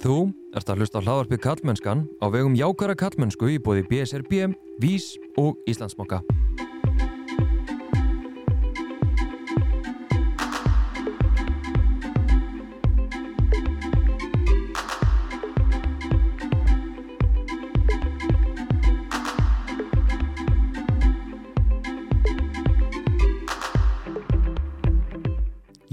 Þú ert að hlusta á hlaðarpið Kallmennskan á vegum Jákara Kallmennsku í bóði BSRB, Vís og Íslandsmoka.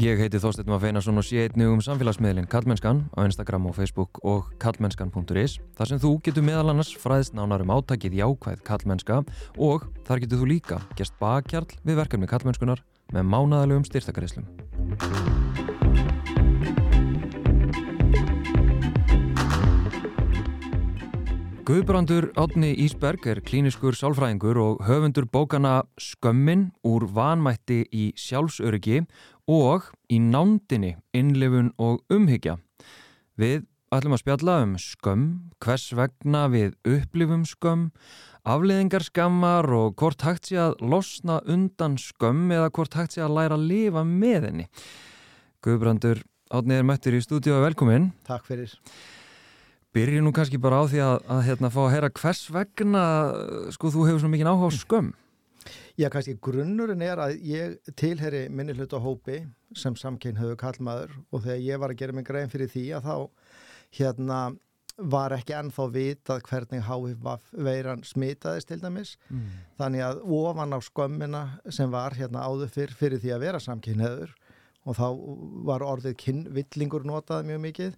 Ég heiti Þorstein Mafeinarsson og sé einnig um samfélagsmiðlinn Kallmennskan á Instagram og Facebook og kallmennskan.is þar sem þú getur meðal annars fræðst nánar um átakið jákvæð Kallmennska og þar getur þú líka gest bakkjarl við verkefni Kallmennskunar með mánadalegum styrtakaríslum. Guðbrandur Átni Ísberg er klíniskur sálfræðingur og höfundur bókana Skömmin úr vanmætti í sjálfsöryggi og í nándinni innlifun og umhyggja. Við ætlum að spjalla um skömm, hvers vegna við upplifum skömm, afleðingar skammar og hvort hægt sé að losna undan skömm eða hvort hægt sé að læra að lifa með henni. Guðbrandur Átni er mættur í stúdíu og velkomin. Takk fyrir. Byrjum nú kannski bara á því að, að hérna, fá að heyra hvers vegna sko þú hefur svo mikið áhuga á skömm. Já, kannski grunnurinn er að ég tilheri minni hluta hópi sem samkyn höfu kallmaður og þegar ég var að gera mig grein fyrir því að þá hérna var ekki ennþá vitað hvernig HIV veiran smitaðist til dæmis mm. þannig að ofan á skömmina sem var hérna áður fyrr fyrir því að vera samkynheður og þá var orðið kynvillingur notað mjög mikið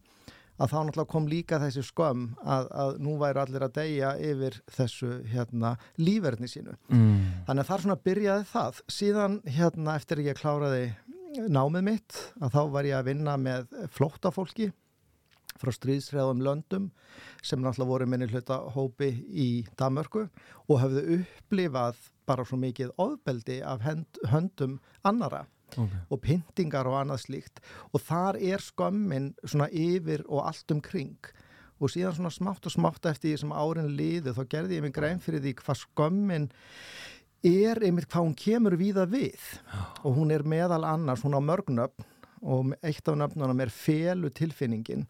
að þá náttúrulega kom líka þessi skömm að, að nú væri allir að deyja yfir þessu hérna lífverðni sínu. Mm. Þannig að þar svona byrjaði það. Síðan hérna eftir ég kláraði námið mitt að þá var ég að vinna með flóttafólki frá stríðsreðum löndum sem náttúrulega voru minni hluta hópi í Damörku og hafðu upplifað bara svo mikið ofbeldi af höndum annara okay. og pyntingar og annað slíkt. Og þar er skömmin svona yfir og allt um kring. Og síðan svona smátt og smátt eftir því sem árin liði þá gerði ég mig grein fyrir því hvað skömmin er einmitt hvað hún kemur viða við. Og hún er meðal annars, hún á mörgnöfn og eitt af nöfnunum er felu tilfinningin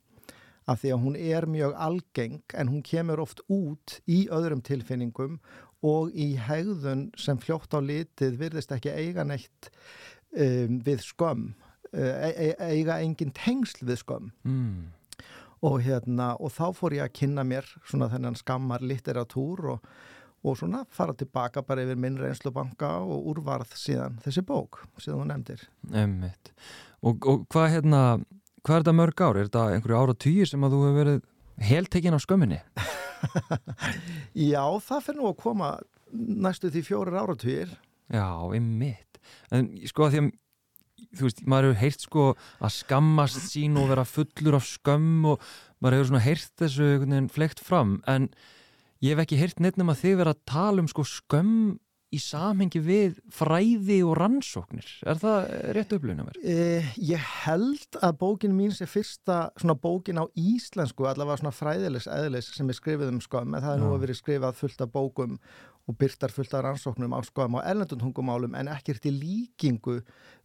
af því að hún er mjög algeng en hún kemur oft út í öðrum tilfinningum og í hegðun sem fljótt á litið virðist ekki eiga neitt um, við skömm e e eiga engin tengsl við skömm mm. og hérna og þá fór ég að kynna mér svona þennan skammar litteratúr og, og svona fara tilbaka bara yfir minn reynslubanka og úrvarð síðan þessi bók síðan þú nefndir Emmitt og, og hvað hérna hvað er þetta mörg ár? Er þetta einhverju ára týjir sem að þú hefur verið heltekinn á skömminni? Já, það fyrir nú að koma næstu því fjórir ára týjir Já, einmitt en sko að því að þú veist, maður hefur heyrt sko að skammast sín og vera fullur af skömm og maður hefur svona heyrt þessu flegt fram en ég hef ekki heyrt neitt nema þið vera að tala um sko skömm í samhengi við fræði og rannsóknir. Er það rétt upplöfna mér? Eh, ég held að bókin mín sé fyrsta svona bókin á íslensku, allavega svona fræðilegs eðlis sem er skrifið um skömm en það er nú að verið skrifað fullt af bókum og byrtar fullt af rannsóknum á skoðum á ellendundhungumálum en ekkert í líkingu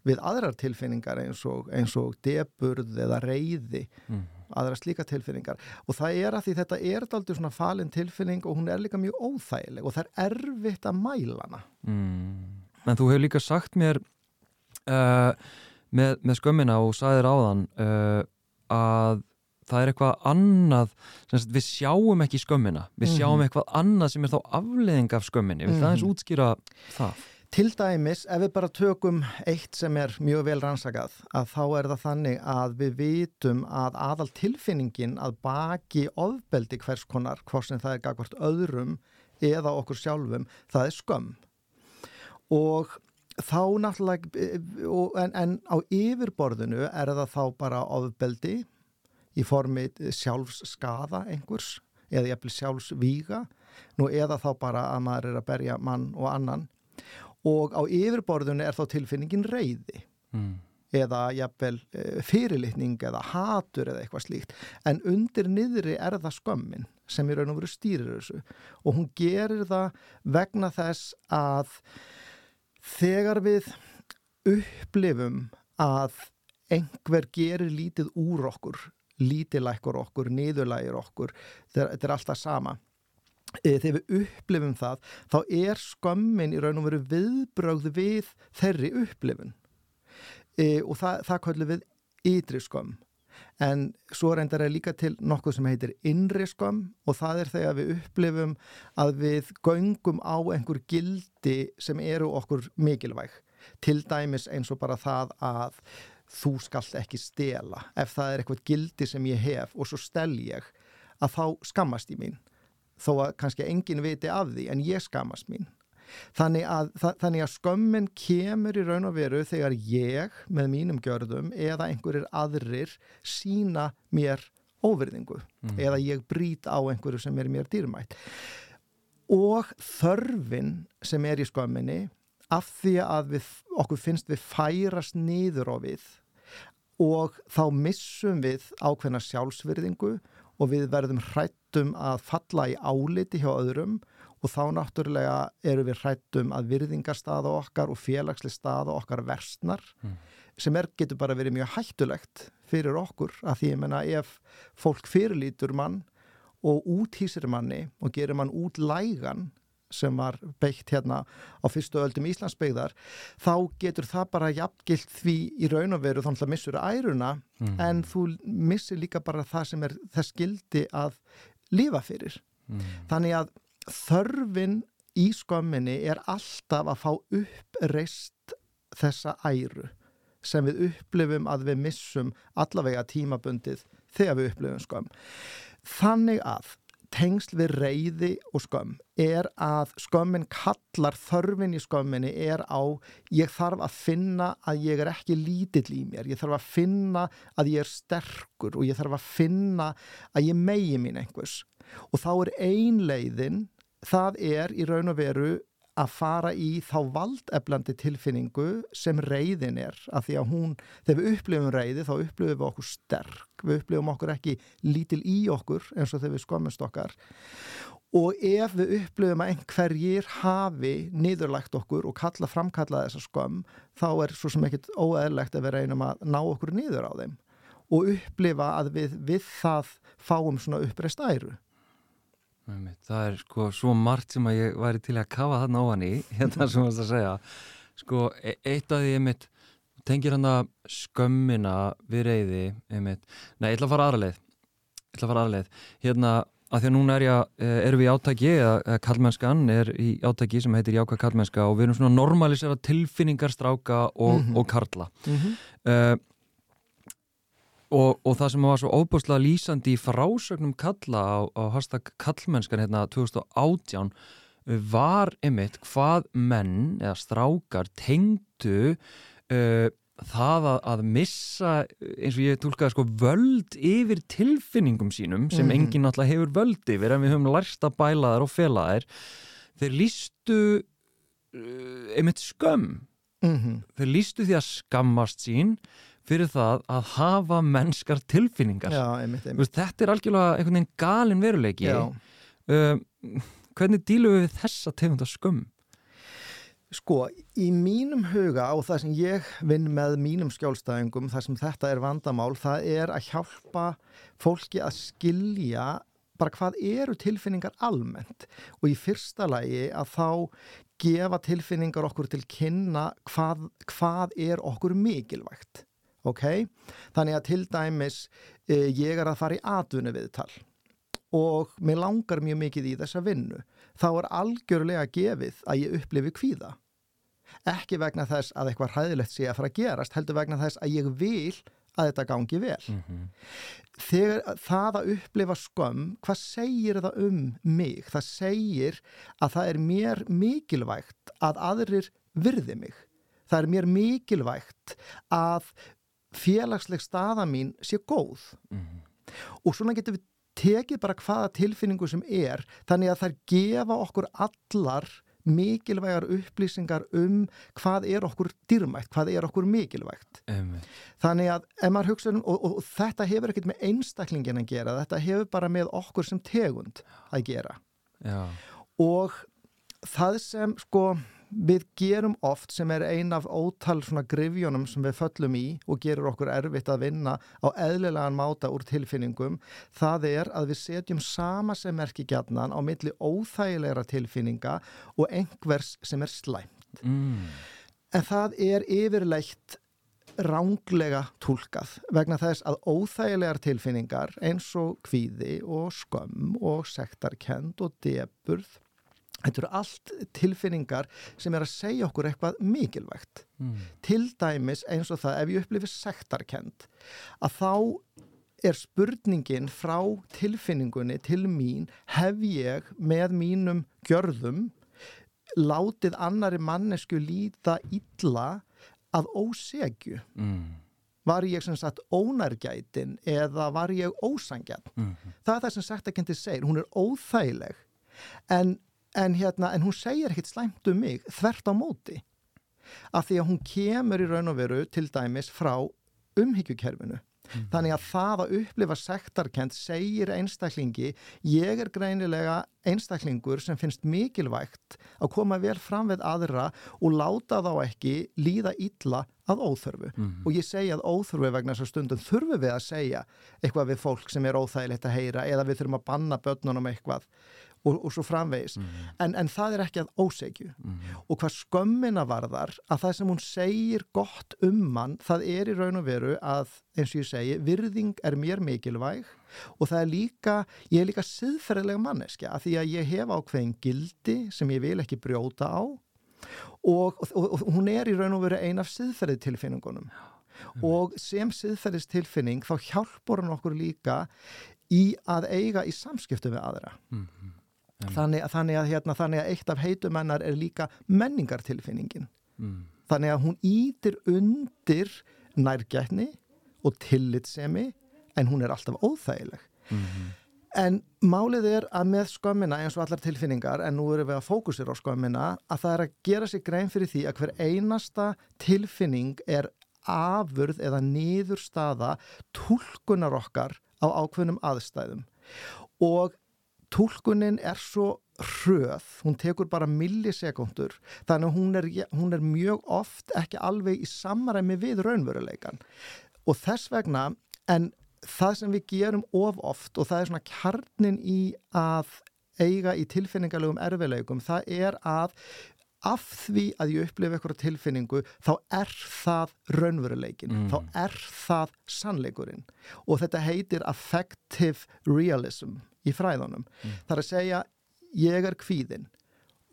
við aðrar tilfinningar eins og, eins og deburð eða reyði mm. aðra slíka tilfinningar og það er að því þetta er aldrei svona falin tilfinning og hún er líka mjög óþægileg og það er erfitt að mæla hana mm. En þú hefur líka sagt mér uh, með, með skömmina og sæðir áðan uh, að það er eitthvað annað sagt, við sjáum ekki skömmina við mhm. sjáum eitthvað annað sem er þá afleðing af skömminni, við það eins mhm. útskýra það Til dæmis, ef við bara tökum eitt sem er mjög vel rannsakað, að þá er það þannig að við vitum að aðal tilfinningin að baki ofbeldi hvers konar, hvort sem það er gagvart öðrum eða okkur sjálfum, það er skömm. Og þá náttúrulega, en, en á yfirborðinu er það þá bara ofbeldi í formi sjálfsskaða einhvers eða jæfnvel sjálfsvíga. Nú eða þá bara að maður er að berja mann og annan. Og á yfirborðunni er þá tilfinningin reyði mm. eða jæfnvel eh, fyrirlitning eða hatur eða eitthvað slíkt. En undir niðri er það skömmin sem í raun og veru stýrir þessu. Og hún gerir það vegna þess að þegar við upplifum að einhver gerir lítið úr okkur lítilækkur okkur, niðurlægir okkur þetta er alltaf sama. E, þegar við upplifum það þá er skömmin í raun og veru viðbrögð við þeirri upplifun. E, og það, það kvöldu við ytri skömm. En svo reyndar er líka til nokkuð sem heitir innri skömm og það er þegar við upplifum að við göngum á einhver gildi sem eru okkur mikilvæg. Til dæmis eins og bara það að þú skall ekki stela ef það er eitthvað gildi sem ég hef og svo stel ég að þá skammast ég mín. Þó að kannski enginn viti af því en ég skammast mín. Þannig að, þannig að skömmin kemur í raun og veru þegar ég með mínum gjörðum eða einhverjir aðrir sína mér óverðingu mm. eða ég brít á einhverju sem er mér dýrmætt. Og þörfin sem er í skömminni af því að við, okkur finnst við færast niður á við og þá missum við ákveðna sjálfsverðingu og við verðum hrættum að falla í áliti hjá öðrum og þá náttúrulega eru við hrættum að virðingarstaða okkar og félagsli staða okkar versnar mm. sem er, getur bara verið mjög hættulegt fyrir okkur að því ég menna ef fólk fyrirlítur mann og úthýsir manni og gerir mann út lægan sem var beitt hérna á fyrstu öldum Íslandsbyggðar þá getur það bara jafngilt því í raun og veru þannig að missur æruna mm. en þú missir líka bara það sem er þess gildi að lifa fyrir. Mm. Þannig að þörfin í skömminni er alltaf að fá uppreist þessa æru sem við upplifum að við missum allavega tímabundið þegar við upplifum skömm. Þannig að tengsl við reyði og skömm er að skömmin kallar þörfin í skömminni er á ég þarf að finna að ég er ekki lítill í mér, ég þarf að finna að ég er sterkur og ég þarf að finna að ég megi mín einhvers. Og þá er einleiðin það er í raun og veru að fara í þá valdeflandi tilfinningu sem reyðin er. Af því að hún, þegar við upplifum reyði þá upplifum við okkur sterk. Við upplifum okkur ekki lítil í okkur eins og þegar við skomumst okkar. Og ef við upplifum að einhverjir hafi niðurlægt okkur og kalla framkalla þessa skom þá er svo sem ekkit óeðlegt að við reynum að ná okkur niður á þeim og upplifa að við, við það fáum svona uppreist æru Það er sko svo margt sem að ég væri til að kafa þarna á hann í hérna sem þú ætti að segja. Sko e eitt af því ég mitt tengir hann að skömmina við reyði nei, ég ætla að fara aðra leið. Ég ætla að fara aðra leið. Hérna að því að núna er ég, e, erum við í átæki eða kallmennskan er í átæki sem heitir Jáka kallmennska og við erum svona normalisera tilfinningar stráka og, mm -hmm. og karla. Mm -hmm. uh, Og, og það sem var svo óbúslega lýsandi í frásögnum kalla á, á hashtag kallmennskan hérna 2018 var ymitt hvað menn eða strákar tengdu uh, það að, að missa eins og ég tólkaði sko völd yfir tilfinningum sínum sem mm enginn alltaf hefur völd yfir en við höfum lærst að bæla þær og fela þær. Þeir lístu uh, ymitt skömm. Mm -hmm. þeir lístu því að skammast sín fyrir það að hafa mennskar tilfinningar. Já, einmitt, einmitt. þetta er algjörlega einhvern veginn galin veruleiki. Uh, hvernig dílu við þessa tegunda skömm? Sko, í mínum huga og það sem ég vinn með mínum skjálstæðingum, það sem þetta er vandamál, það er að hjálpa fólki að skilja bara hvað eru tilfinningar almennt. Og í fyrsta lagi að þá gefa tilfinningar okkur til kynna hvað, hvað er okkur mikilvægt ok? Þannig að til dæmis eh, ég er að fara í atvinni viðtal og mér langar mjög mikið í þessa vinnu. Þá er algjörlega gefið að ég upplifi kvíða. Ekki vegna þess að eitthvað hræðilegt sé að fara að gerast, heldur vegna þess að ég vil að þetta gangi vel. Mm -hmm. Þegar það að upplifa skömm, hvað segir það um mig? Það segir að það er mér mikilvægt að aðrir virði mig. Það er mér mikilvægt að félagsleg staða mín sé góð mm -hmm. og svona getur við tekið bara hvaða tilfinningu sem er þannig að þær gefa okkur allar mikilvægar upplýsingar um hvað er okkur dýrmætt, hvað er okkur mikilvægt um. þannig að um, og, og, og þetta hefur ekkert með einstaklingin að gera, þetta hefur bara með okkur sem tegund að gera Já. og það sem sko við gerum oft sem er ein af ótal svona grifjónum sem við föllum í og gerur okkur erfitt að vinna á eðlilegan máta úr tilfinningum það er að við setjum sama sem merki gætnan á milli óþægilegra tilfinninga og einhvers sem er slæmt mm. en það er yfirleitt ránglega tólkað vegna þess að óþægilegar tilfinningar eins og kvíði og skömm og sektarkend og deburð Þetta eru allt tilfinningar sem er að segja okkur eitthvað mikilvægt. Mm. Til dæmis eins og það ef ég upplifir sektarkend að þá er spurningin frá tilfinningunni til mín hef ég með mínum gjörðum látið annari mannesku líta illa að ósegju. Mm. Var ég sem sagt ónærgætin eða var ég ósangjan? Mm. Það er það sem sektarkendi segir. Hún er óþægileg en en, hérna, en hún segir ekkit slæmt um mig þvert á móti af því að hún kemur í raun og veru til dæmis frá umhyggjukerfinu Mm. Þannig að það að upplifa sektarkent segir einstaklingi ég er greinilega einstaklingur sem finnst mikilvægt að koma vel fram við aðra og láta þá ekki líða illa að óþörfu. Mm. Og ég segja að óþörfu vegna þessar stundum þurfum við að segja eitthvað við fólk sem er óþægilegt að heyra eða við þurfum að banna börnunum eitthvað og, og svo framvegis mm. en, en það er ekki að ósegju mm. og hvað skömmina varðar að það sem hún segir gott um mann það er í raun og veru að eins og ég segi, virðing er mér mikilvæg og það er líka ég er líka siðferðilega manneskja að því að ég hef ákveðin gildi sem ég vil ekki brjóta á og, og, og hún er í raun og veru ein af siðferðitilfinningunum mm. og sem siðferðistilfinning þá hjálpur hann okkur líka í að eiga í samskiptu við aðra mm -hmm. Þannig, þannig, að, hérna, þannig að eitt af heitumennar er líka menningartilfinningin. Mm. Þannig að hún ítir undir nærgætni og tillitsemi en hún er alltaf óþægileg. Mm -hmm. En málið er að með skömmina eins og allar tilfinningar, en nú erum við að fókusera á skömmina, að það er að gera sig grein fyrir því að hver einasta tilfinning er afurð eða niðurstaða tólkunar okkar á ákveðnum aðstæðum. Og tólkunin er svo hröð, hún tekur bara millisekundur, þannig að hún er, hún er mjög oft ekki alveg í samræmi við raunveruleikan og þess vegna, en það sem við gerum of oft og það er svona kjarnin í að eiga í tilfinningarlegum erfileikum, það er að af því að ég upplifi eitthvað tilfinningu þá er það raunveruleikin, mm. þá er það sannleikurinn. Og þetta heitir affective realism í fræðunum. Mm. Það er að segja ég er kvíðin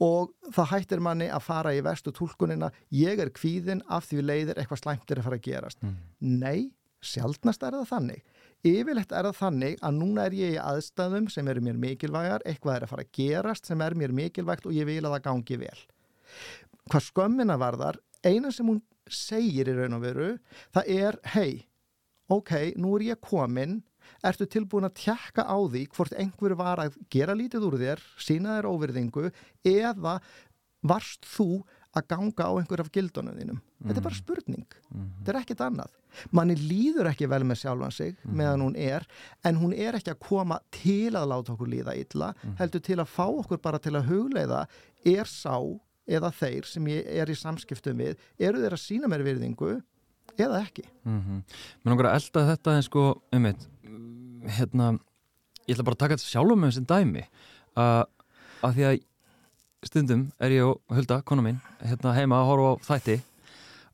og það hættir manni að fara í vestu tólkunina ég er kvíðin af því leiðir eitthvað slæmtir að fara að gerast. Mm. Nei, sjálfnast er það þannig. Yfirlegt er það þannig að núna er ég í aðstæðum sem eru mér mikilvægar, eitthvað er að fara að gerast sem er mér mikilvægt og ég vil að það gangi vel. Hvað skömmina varðar, eina sem hún segir í raun og veru, það er hei, ok, nú er ég komin ertu tilbúin að tjekka á því hvort einhver var að gera lítið úr þér, sína þér óverðingu eða varst þú að ganga á einhver af gildunum þínum. Mm. Þetta er bara mhm. spurning. Mm. Þetta er ekkit annað. Manni líður ekki vel með sjálfan sig mm. meðan hún er, en hún er ekki að koma til að láta okkur líða illa, mhm. heldur til að fá okkur bara til að hugleiða er sá eða þeir sem ég er í samskiptum við, eru þeir að sína mér virðingu eða ekki. -hmm. Mér langar að elda þetta en sko, um eitt, hérna, ég ætla bara að taka þetta sjálf með þessum dæmi uh, að því að stundum er ég og Hulda, kona mín hérna heima að horfa á þætti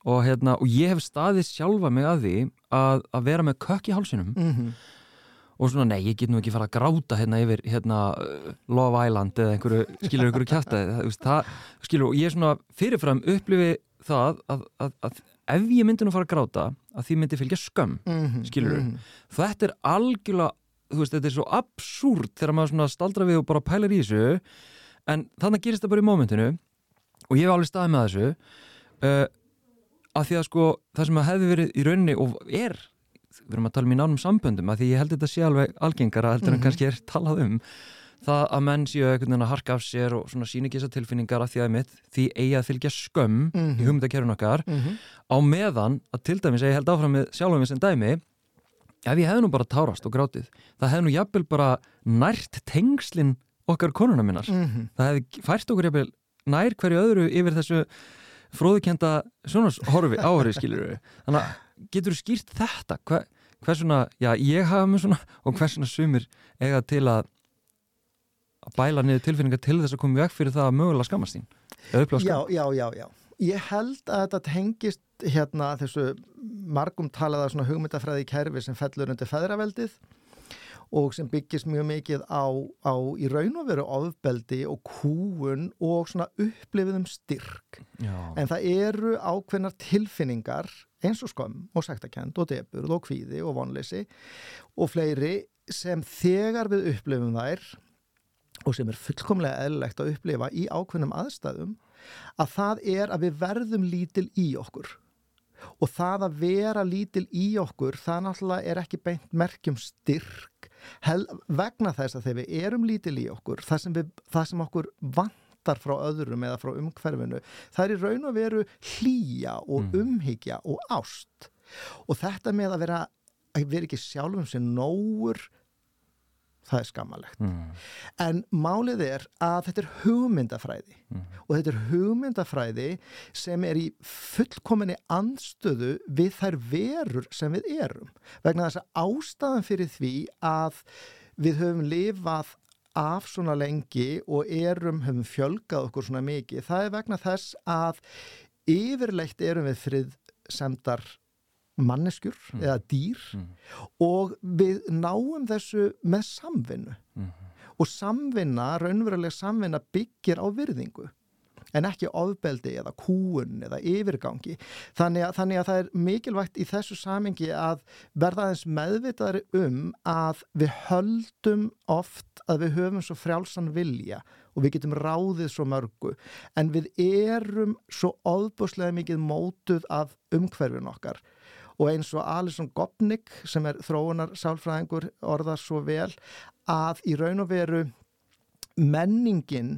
og, hérna, og ég hef staðið sjálfa mig að því að, að vera með kökk í hálsinum mm -hmm. og svona nei, ég get nú ekki fara að gráta hérna yfir hérna Love Island eða einhverju, skilur einhverju það, skilur, og ég er svona fyrirfram upplifi það að, að, að ef ég myndi nú fara að gráta að því myndi fylgja skömm mm -hmm, skilur mm -hmm. þetta er algjörlega þú veist, þetta er svo absúrt þegar maður staldra við og bara pælar í þessu en þannig gerist það bara í mómentinu og ég hef alveg staðið með þessu uh, að því að sko það sem hefði verið í rauninni og er við erum að tala um í nánum samböndum að því ég held þetta sé alveg algengara heldur en mm -hmm. kannski er talað um það að menn séu einhvern veginn að harka af sér og svona síni ekki þessar tilfinningar að því að mitt því eigi að fylgja skömm mm -hmm. í mhm. hugmyndakerfun okkar mm -hmm. á meðan að til dæmis að ég held áfram með sjálfum við sem dæmi ef ég hef nú bara tárast og grátið það hef nú jafnvel bara nært tengslinn okkar konuna minnar mm -hmm. það hef fært okkur jafnvel nær hverju öðru yfir þessu fróðukenda sjónashorfi áhörði skilur við þannig að getur þú skýrt þetta Hver, hversuna, já ég hafa með svona og hversuna sumir eiga til að að bæla niður tilfinningar til þess að koma vekk fyrir það að mögulega skammast þín Já, já, já, já Ég held að þetta tengist hérna þessu margum talaða svona hugmyndafræði kerfi sem fellur undir feðraveldið og sem byggist mjög mikið á, á í raun og veru ofbeldi og kúun og svona upplifiðum styrk. Já. En það eru ákveðnar tilfinningar eins og skömm og sektakend og deburð og kvíði og vonleysi og fleiri sem þegar við upplifum þær og sem er fullkomlega eðlilegt að upplifa í ákveðnum aðstæðum að það er að við verðum lítil í okkur og það að vera lítil í okkur það náttúrulega er ekki beint merkjum styrk Hel, vegna þess að þegar við erum lítil í okkur það sem, við, það sem okkur vantar frá öðrum eða frá umhverfinu það er í raun og veru hlýja og mm. umhyggja og ást og þetta með að vera að vera ekki sjálfum sem nógur það er skammalegt mm. en málið er að þetta er hugmyndafræði mm. og þetta er hugmyndafræði sem er í fullkominni anstöðu við þær verur sem við erum vegna þess að ástæðan fyrir því að við höfum lifað af svona lengi og erum höfum fjölgað okkur svona mikið það er vegna þess að yfirleitt erum við frið semdar manneskjur mm. eða dýr mm. og við náum þessu með samvinnu mm. og samvinna, raunveruleg samvinna byggir á virðingu en ekki ofbeldi eða kúun eða yfirgangi þannig að, þannig að það er mikilvægt í þessu samingi að verða aðeins meðvitaðri um að við höldum oft að við höfum svo frjálsan vilja og við getum ráðið svo mörgu en við erum svo ofbúslega mikið mótuð af umhverfin okkar og eins og Alison Gopnik sem er þróunar sálfræðingur orðar svo vel að í raun og veru menningin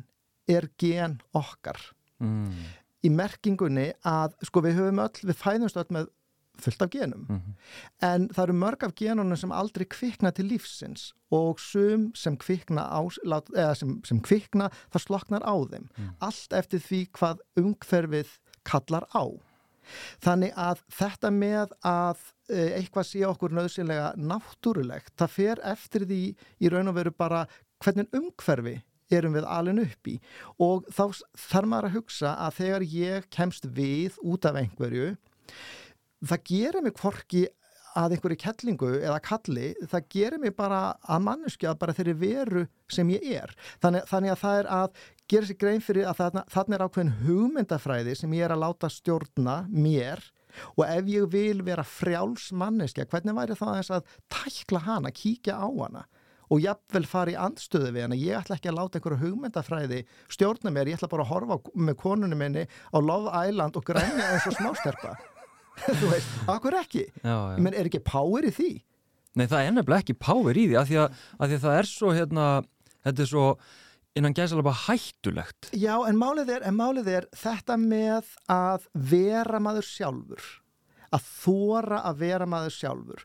er gen okkar mm. í merkingunni að sko við höfum öll, við fæðumst öll með fullt af genum mm -hmm. en það eru mörg af genunum sem aldrei kvikna til lífsins og sum sem kvikna, á, eða sem, sem kvikna það sloknar á þeim mm. allt eftir því hvað umhverfið kallar á Þannig að þetta með að eh, eitthvað sé okkur nöðsynlega náttúrulegt, það fer eftir því í raun og veru bara hvernig umhverfi erum við alveg upp í og þá þarf maður að hugsa að þegar ég kemst við út af einhverju, það gerir mig hvorki að einhverju kettlingu eða kalli, það gerir mig bara að manneskja bara þeirri veru sem ég er. Þannig, þannig að það er að gera sér grein fyrir að þarna, þarna er ákveðin hugmyndafræði sem ég er að láta stjórna mér. Og ef ég vil vera frjáls manneskja, hvernig væri það að þess að tækla hana, kíkja á hana? Og jafnvel fara í andstöðu við hana. Ég ætla ekki að láta einhverju hugmyndafræði stjórna mér, ég ætla bara að horfa með konunum minni á Love Island og grænja eins og smásterpa þú veist, akkur ekki? Já, já. menn er ekki power í því? Nei, það er nefnilega ekki power í því að því að, að, því að það er svo hérna, þetta er svo innan gæðsala bara hættulegt? Já, en málið, er, en málið er þetta með að vera maður sjálfur. Að þóra að vera maður sjálfur.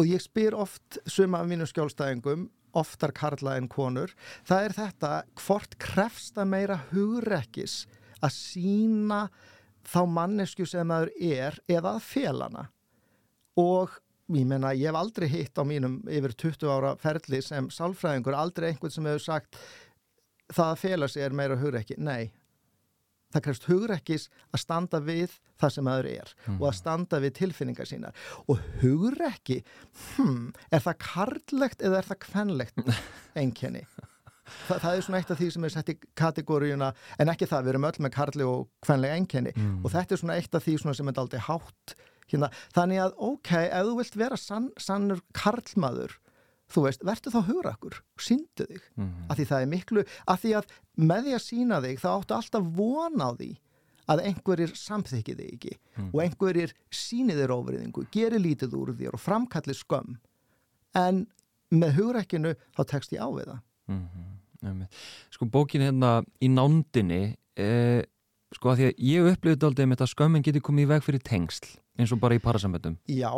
Og ég spyr oft suma af mínu skjólstæðingum oftar karla en konur það er þetta hvort krefsta meira hugrekkis að sína þá mannesku sem maður er eða að felana og ég menna ég hef aldrei hitt á mínum yfir 20 ára ferli sem sálfræðingur aldrei einhvern sem hefur sagt það að fela sig er meira hugrekki, nei það krefst hugrekkis að standa við það sem aður er mm. og að mhm. standa við tilfinningar sínar og hugrekki hmm, er það karllegt eða er það kvenlegt enkenni Þa, það er svona eitt af því sem er sett í kategóriuna en ekki það, við erum öll með karli og kvenlega enkenni mm. og þetta er svona eitt af því sem er aldrei hátt hérna. þannig að ok, ef þú vilt vera sann, sannur karlmaður þú veist, verður þá hugrakkur og syndu þig, mm -hmm. af því það er miklu af því að með því að sína þig þá áttu alltaf von á því að einhverjir samþykki þig ekki mm og einhverjir síni þér ofriðingu gerir lítið úr þér og framkallir skömm. En með hugrekkinu þá tekst ég á við það. Mm -hmm. Sko bókin hérna í nándinni eh, sko að því að ég upplifði aldrei með þetta skömmin geti komið í veg fyrir tengsl eins og bara í parasamöndum Já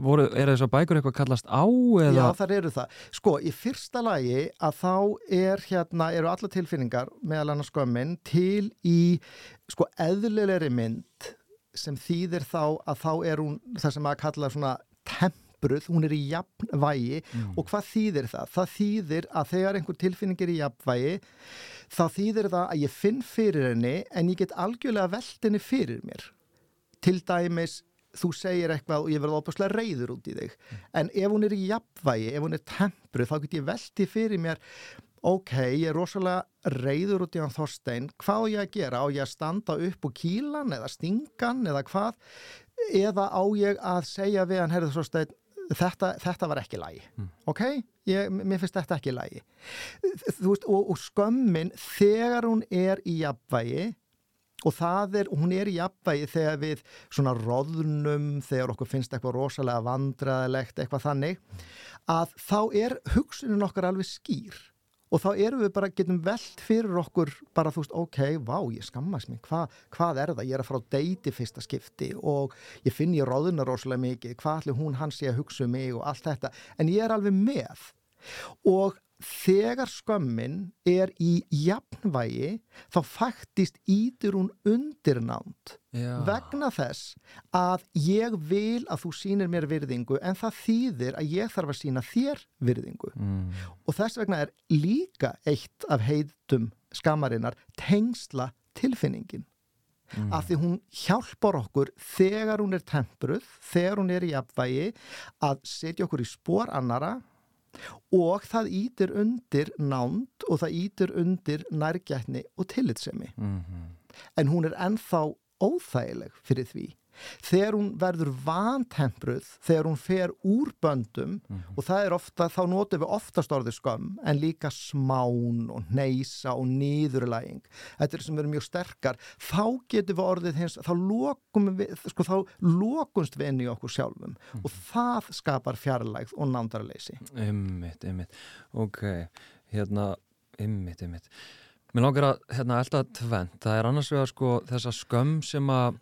voru, er þessar bækur eitthvað kallast á eða? Já, þar eru það. Sko, í fyrsta lagi að þá er hérna, eru alla tilfinningar meðal annars skömmin til í sko eðlilegri mynd sem þýðir þá að þá er hún það sem að kalla svona tempruð, hún er í jafnvægi mm. og hvað þýðir það? Það þýðir að þegar einhver tilfinning er í jafnvægi þá þýðir það að ég finn fyrir henni en ég get algjörlega veldinni fyrir mér. Til dæmis þú segir eitthvað og ég verði óbúslega reyður út í þig. Mm. en ef hún er í jafnvægi, ef hún er tempruð þá get ég veldi fyrir mér ok, ég er rosalega reyður út í hann Þorstein, hvað á ég að gera? Á ég að standa upp og kílan eða stingan eða hvað? Eða á ég að segja við hann herðu Þorstein, þetta, þetta var ekki lægi mm. ok, ég, mér finnst þetta ekki lægi veist, og, og skömmin þegar hún er í jafnvægi og það er, hún er í jafnvægi þegar við svona roðnum þegar okkur finnst eitthvað rosalega vandraðilegt eitthvað þannig að þá er hugsunin okkar alveg skýr. Og þá erum við bara, getum veld fyrir okkur bara þú veist, ok, vá, ég skammast mér Hva, hvað er það, ég er að fara á deiti fyrsta skipti og ég finn ég roðuna rosalega mikið, hvað allir hún hans ég að hugsa um mig og allt þetta, en ég er alveg með. Og þegar skömmin er í jafnvægi þá faktist ítur hún undirnánt Já. vegna þess að ég vil að þú sínir mér virðingu en það þýðir að ég þarf að sína þér virðingu mm. og þess vegna er líka eitt af heitum skamarinnar tengsla tilfinningin mm. af því hún hjálpar okkur þegar hún er tempruð, þegar hún er í jafnvægi að setja okkur í spór annara og það ítir undir nánd og það ítir undir nærgætni og tillitsemi mm -hmm. en hún er ennþá óþægileg fyrir því þegar hún verður vantempruð þegar hún fer úr böndum mm -hmm. og það er ofta, þá notum við oftast orðið skömm en líka smán og neysa og nýðurlæging þetta er sem verður mjög sterkar. Þá getum við orðið hins, þá lokum við sko þá lokumst við inn í okkur sjálfum mm -hmm. og það skapar fjarlægð og nándarleysi. Ymmitt, ymmitt, ok hérna, ymmitt, ymmitt Mér langar að, hérna, alltaf tvent, það er annars vegar sko þessa skömm sem að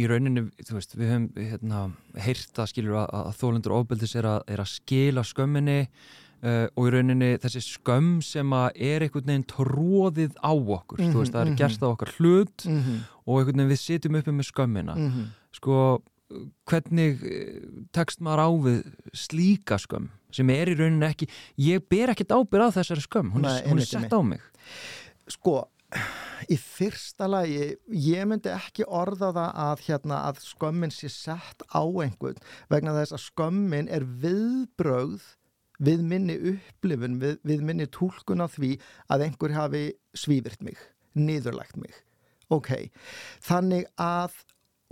í rauninni, þú veist, við höfum hérna, heyrta, skilur, að, að þólendur ofbeldis er, er að skila skömminni uh, og í rauninni þessi skömm sem að er einhvern veginn tróðið á okkur, mm -hmm, þú veist, það er mm -hmm. gerst á okkar hlut mm -hmm. og einhvern veginn við sitjum uppi með skömmina mhm. sko, hvernig eh, tekst maður á við slíka skömm sem er í rauninni ekki, ég ber ekkert ábyrð á þessari skömm, hún er, hún er sett á mig Sko í fyrsta lagi, ég myndi ekki orða það að, hérna, að skömmin sé sett á einhvern vegna þess að skömmin er viðbröð við minni upplifun, við, við minni tólkun á því að einhver hafi svífirt mig, niðurlegt mig. Ok, þannig að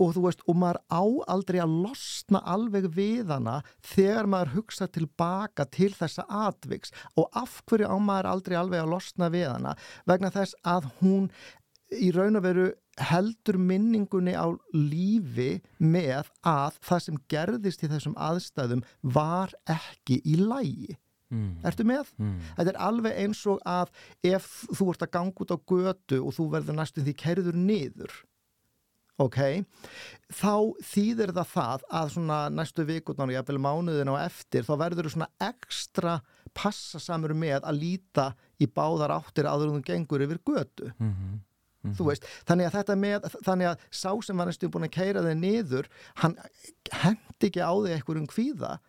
og þú veist, og maður á aldrei að losna alveg við hana þegar maður hugsa tilbaka til þessa atviks og af hverju á maður aldrei alveg að losna við hana vegna þess að hún í raun og veru heldur minningunni á lífi með að það sem gerðist í þessum aðstæðum var ekki í lægi Mm. Ertu með? Mm. Þetta er alveg eins og að ef þú ert að ganga út á götu og þú verður næstum því kerður niður ok, þá þýðir það það að svona næstu vikundar og jáfnvel mánuðin á eftir þá verður þú svona ekstra passa samur með að líta í báðar áttir aður um gengur yfir götu mm -hmm. Mm -hmm. þú veist, þannig að þetta með þannig að sá sem var næstu búin að keira þig niður, hann hendi ekki á þig eitthvað um kvíða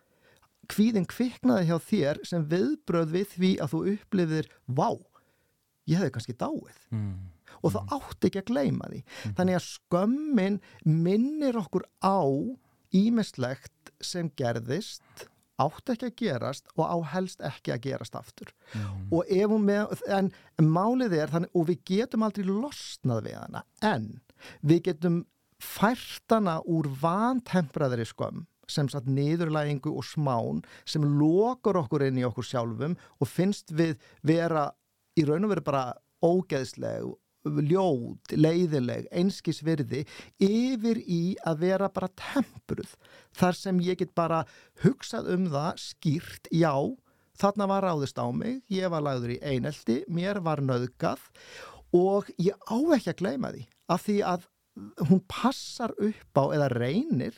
kvíðin kviknaði hjá þér sem viðbröð við því að þú upplifir vá, ég hefði kannski dáið mm og það mm. átti ekki að gleima því. Mm. Þannig að skömmin minnir okkur á ímislegt sem gerðist átti ekki að gerast og á helst ekki að gerast aftur mm. og ef hún með, en málið er þannig og við getum aldrei losnað við hana en við getum fært hana úr vantempraðri skömm sem satt niðurlægingu og smán sem lokar okkur inn í okkur sjálfum og finnst við vera í raun og veru bara ógeðsleg ljót, leiðileg, einskisvirði yfir í að vera bara tempruð. Þar sem ég get bara hugsað um það skýrt, já, þarna var ráðist á mig, ég var lagður í einelti, mér var nöðgað og ég á ekki að gleyma því af því að hún passar upp á eða reynir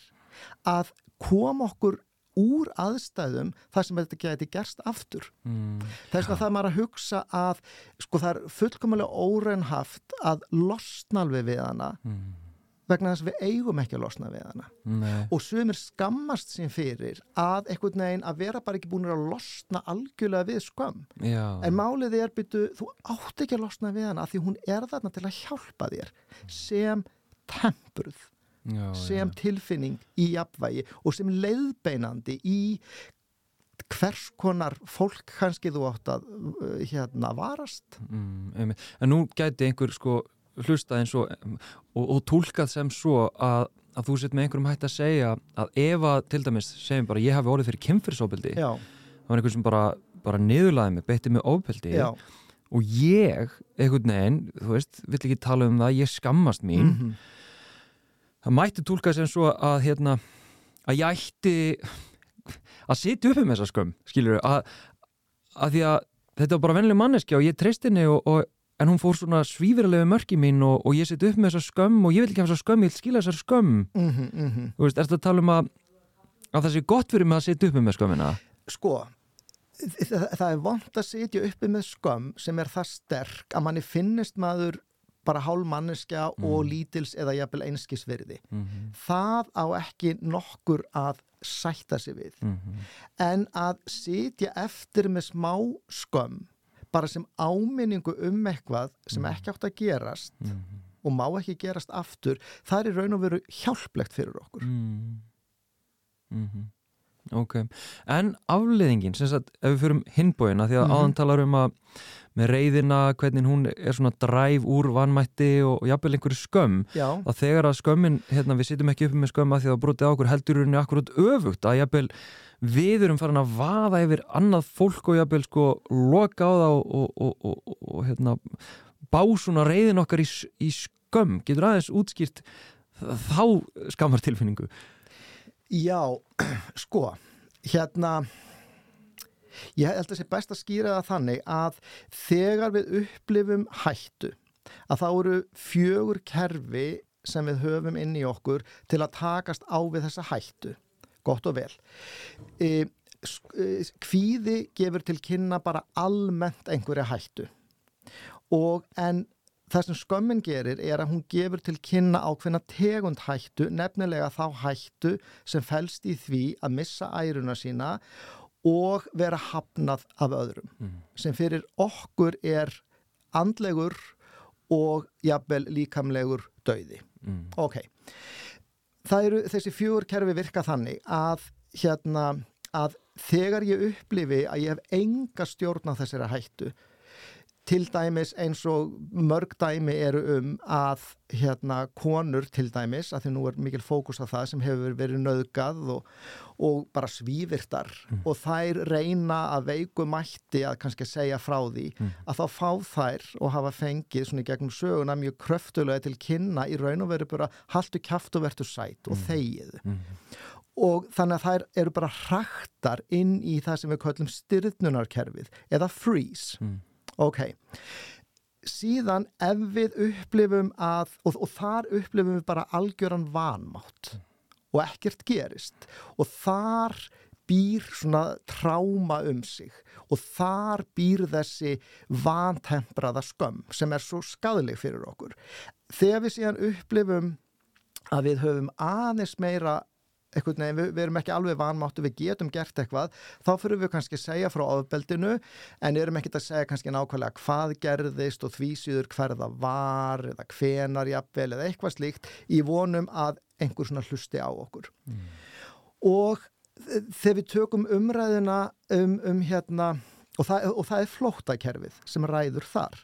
að koma okkur úr aðstæðum þar sem þetta geti gerst aftur. mm, Þess að það er maður að hugsa að sko það er fullkomulega óreinhaft að losna alveg við hana mm, vegna þess að við eigum ekki að losna við hana. nei, Og sumir skammast sín fyrir að einhvern veginn að vera bara ekki búin að losna algjörlega við skömm. já, En málið er byrju, þú átt ekki að losna við hana því hún er þarna til að hjálpa þér sem tempruð, já, sem já. tilfinning í jafnvægi og sem leiðbeinandi í hvers konar fólk kannski þú átt að uh, hérna varast. Mm, en nú gæti einhver sko hlustað eins og og, og tólkað sem svo að, að þú sett með einhverjum hægt að segja að ef að til dæmis segjum bara ég hafi orðið fyrir kynfyrsóbildi Já, það var einhver sem bara, bara niðurlaði mig, beitti mig já. og ég, einhvern veginn, þú veist, vill ekki tala um það, ég skammast mín Mhm. Það mætti tólka sem svo að hérna, að ég ætti að sitja upp með þessa skömm skilur að, að því að þetta var bara vennileg manneskja og ég treyst henni og, og, en hún fór svona svífirlegu mörki mín og, og ég sitja upp með þessa skömm og ég vil ekki hafa þessa skömm, ég vil skila þessar skömm Mhm, mhm. þú veist, ertu að tala um að að það sé gott fyrir mig að sitja upp með skömmina Sko, það, það er vond að sitja uppi með skömm sem er það sterk að manni finnist maður bara hálf manneskja og lítils eða jafnvel einskisverði. mm -hmm. Það á ekki nokkur að sætta sig við. En að sitja eftir með smá skömm bara sem áminningu um eitthvað sem ekki átt að gerast og má ekki gerast aftur, það er raun og veru hjálplegt fyrir okkur. mm. Mm ok, en afleðingin sem sagt, ef við fyrum hinbóina því að Mhm. áðan talar um að með reyðina, hvernig hún er svona dræf úr vanmætti og, og jafnvel einhverju skömm Já, að þegar að skömmin, hérna við sitjum ekki uppi með skömm að því að brotið á okkur heldur henni akkurat öfugt að jafnvel við erum farin að vaða yfir annað fólk og jafnvel sko loka á það og, og, og, og, og hérna bá svona reyðin okkar í, í skömm. Getur aðeins útskýrt þá skammar tilfinningu Já, sko, hérna, ég held að sé best að skýra það þannig að þegar við upplifum hættu, að þá eru fjögur kerfi sem við höfum inn í okkur til að takast á við þessa hættu, gott og vel. E, e, kvíði gefur til kynna bara almennt einhverja hættu og en það sem skömmin gerir er að hún gefur til kynna ákveðna tegund hættu, nefnilega þá hættu sem felst í því að missa æruna sína og vera hafnað af öðrum, sem fyrir okkur er andlegur og jafnvel líkamlegur dauði. mm. Ok, það eru þessi fjögur kerfi virka þannig að hérna að þegar ég upplifi að ég hef enga stjórn á þessari hættu til dæmis eins og mörg dæmi eru um að hérna konur til dæmis, að því nú er mikil fókus á það sem hefur verið nöðgað og, og bara svívirtar og þær reyna að veiku mætti að kannski segja frá því að þá fá þær og hafa fengið svona í gegnum söguna mjög kröftulega til kynna í raun og veru bara haltu kjaft og vertu sætt og þegið. Og þannig að þær eru bara hraktar inn í það sem við köllum styrnunarkerfið eða freeze. Mm. Ok. Síðan ef við upplifum að og, og þar upplifum við bara algjöran vanmátt og ekkert gerist og þar býr svona tráma um sig og þar býr þessi vantempraða skömm sem er svo skadleg fyrir okkur. Þegar við síðan upplifum að við höfum aðeins meira eitthvað, nei, við, við erum ekki alveg vanmáttu, við getum gert eitthvað, þá fyrir við kannski að segja frá ofbeldinu, en erum ekki að segja kannski nákvæmlega hvað gerðist og því síður hverða var eða hvenar jafnvel eða eitthvað slíkt í vonum að einhver svona hlusti á okkur. Og þe- þegar við tökum umræðina um, um hérna, og það, og það er flóttakerfið sem ræður þar.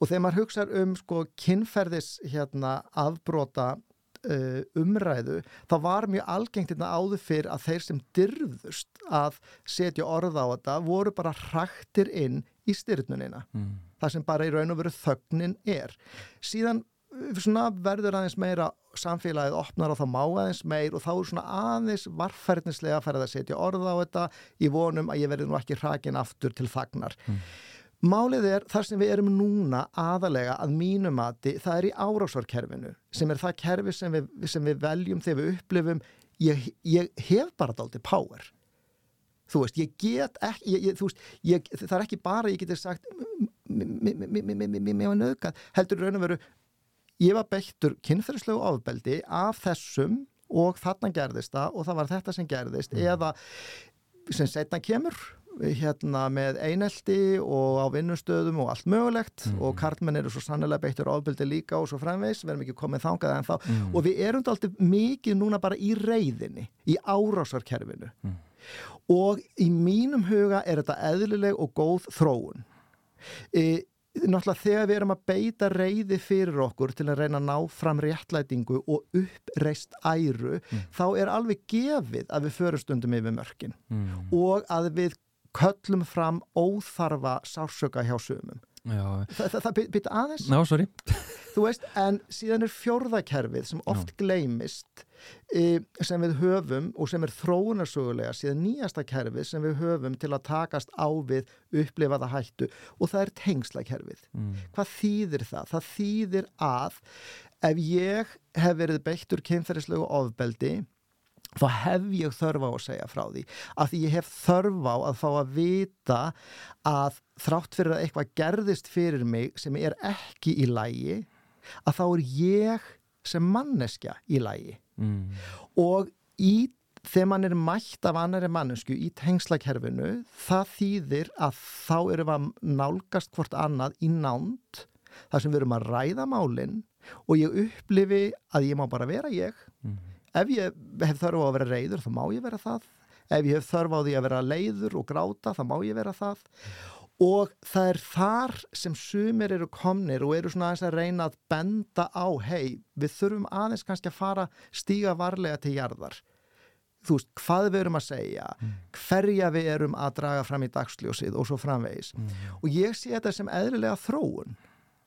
Og þegar maður hugsa um sko kynferðis hérna afbrota uh, umræðu, þá var mjög algengt þetta áður fyrr að þeir sem dyrðust að setja orð á þetta voru bara hraktir inn í styrnunina. Mm. Það sem bara í raun og veru þögnin er. Síðan uh, svona verður aðeins meira samfélagið opnar og þá má aðeins meir og þá er svona aðeins varfærnislega að færa að setja orð á þetta í vonum að ég verði nú ekki hrakin aftur til þagnar. Málið er þar sem við erum núna aðalega að mínu mati, það er í árásarkerfinu sem er það kerfi sem við, sem við veljum þegar við upplifum. Ég, ég hef bara daldi power. Þú veist, ég get ekki ég, ég, þú veist, ég, það er ekki bara ég geti sagt mér var nöðgat, heldur raun og veru ég var beittur kynferðslegu ofbeldi af þessum og þarna gerðist það og það var þetta sem gerðist mm. eða sem setna kemur hérna með einelti og á vinnustöðum og allt mögulegt mm. og karlmenn eru svo sannlega beittur ofbeldi líka og svo framvegs, við erum ekki komið þangað en þá mm. og við erum alltaf mikið núna bara í reyðinni, í árásarkerfinu mm. og í mínum huga er þetta eðlileg og góð þróun e, náttúrulega þegar við erum að beita reyði fyrir okkur til að reyna að ná fram réttlætingu og uppreist æru, mm. þá er alveg gefið að við förustundum yfir mörkin mm. og að við köllum fram óþarfa sársöka hjá sömum. Þa, það, það byrja aðeins? Ná, sorry. Þú veist, en síðan er fjórðakerfið sem oft Já. gleymist e, sem við höfum og sem er þróunarsögulega síðan nýjasta kerfið sem við höfum til að takast á við upplifaða hættu og það er tengslakerfið. Mm. Hvað þýðir það? Það þýðir að ef ég hef verið beittur kynferðislegu ofbeldi þá hef ég þörfa á að segja frá því. Að því ég hef þörfa á að fá að vita að þrátt fyrir að eitthvað gerðist fyrir mig sem er ekki í lægi að þá er ég sem manneskja í lægi mm. og í þegar mann er mætt af annari mannesku í tengslakerfinu það þýðir að þá erum við að nálgast hvort annað í nánt þar sem við erum að ræða málinn og ég upplifi að ég má bara vera ég. Mm ef ég hef þörf á að vera reyður þá má ég vera það. Ef ég hef þörf á því að vera leiður og gráta þá má ég vera það. Og það er þar sem sumir eru komnir og eru svona aðeins að reyna að benda á hei, við þurfum aðeins kannski að fara stíga varlega til jarðar. Þú veist, hvað við erum að segja mm. hverja við erum að draga fram í dagsljósið og svo framvegis. Mm. og ég sé þetta sem eðlilega þróun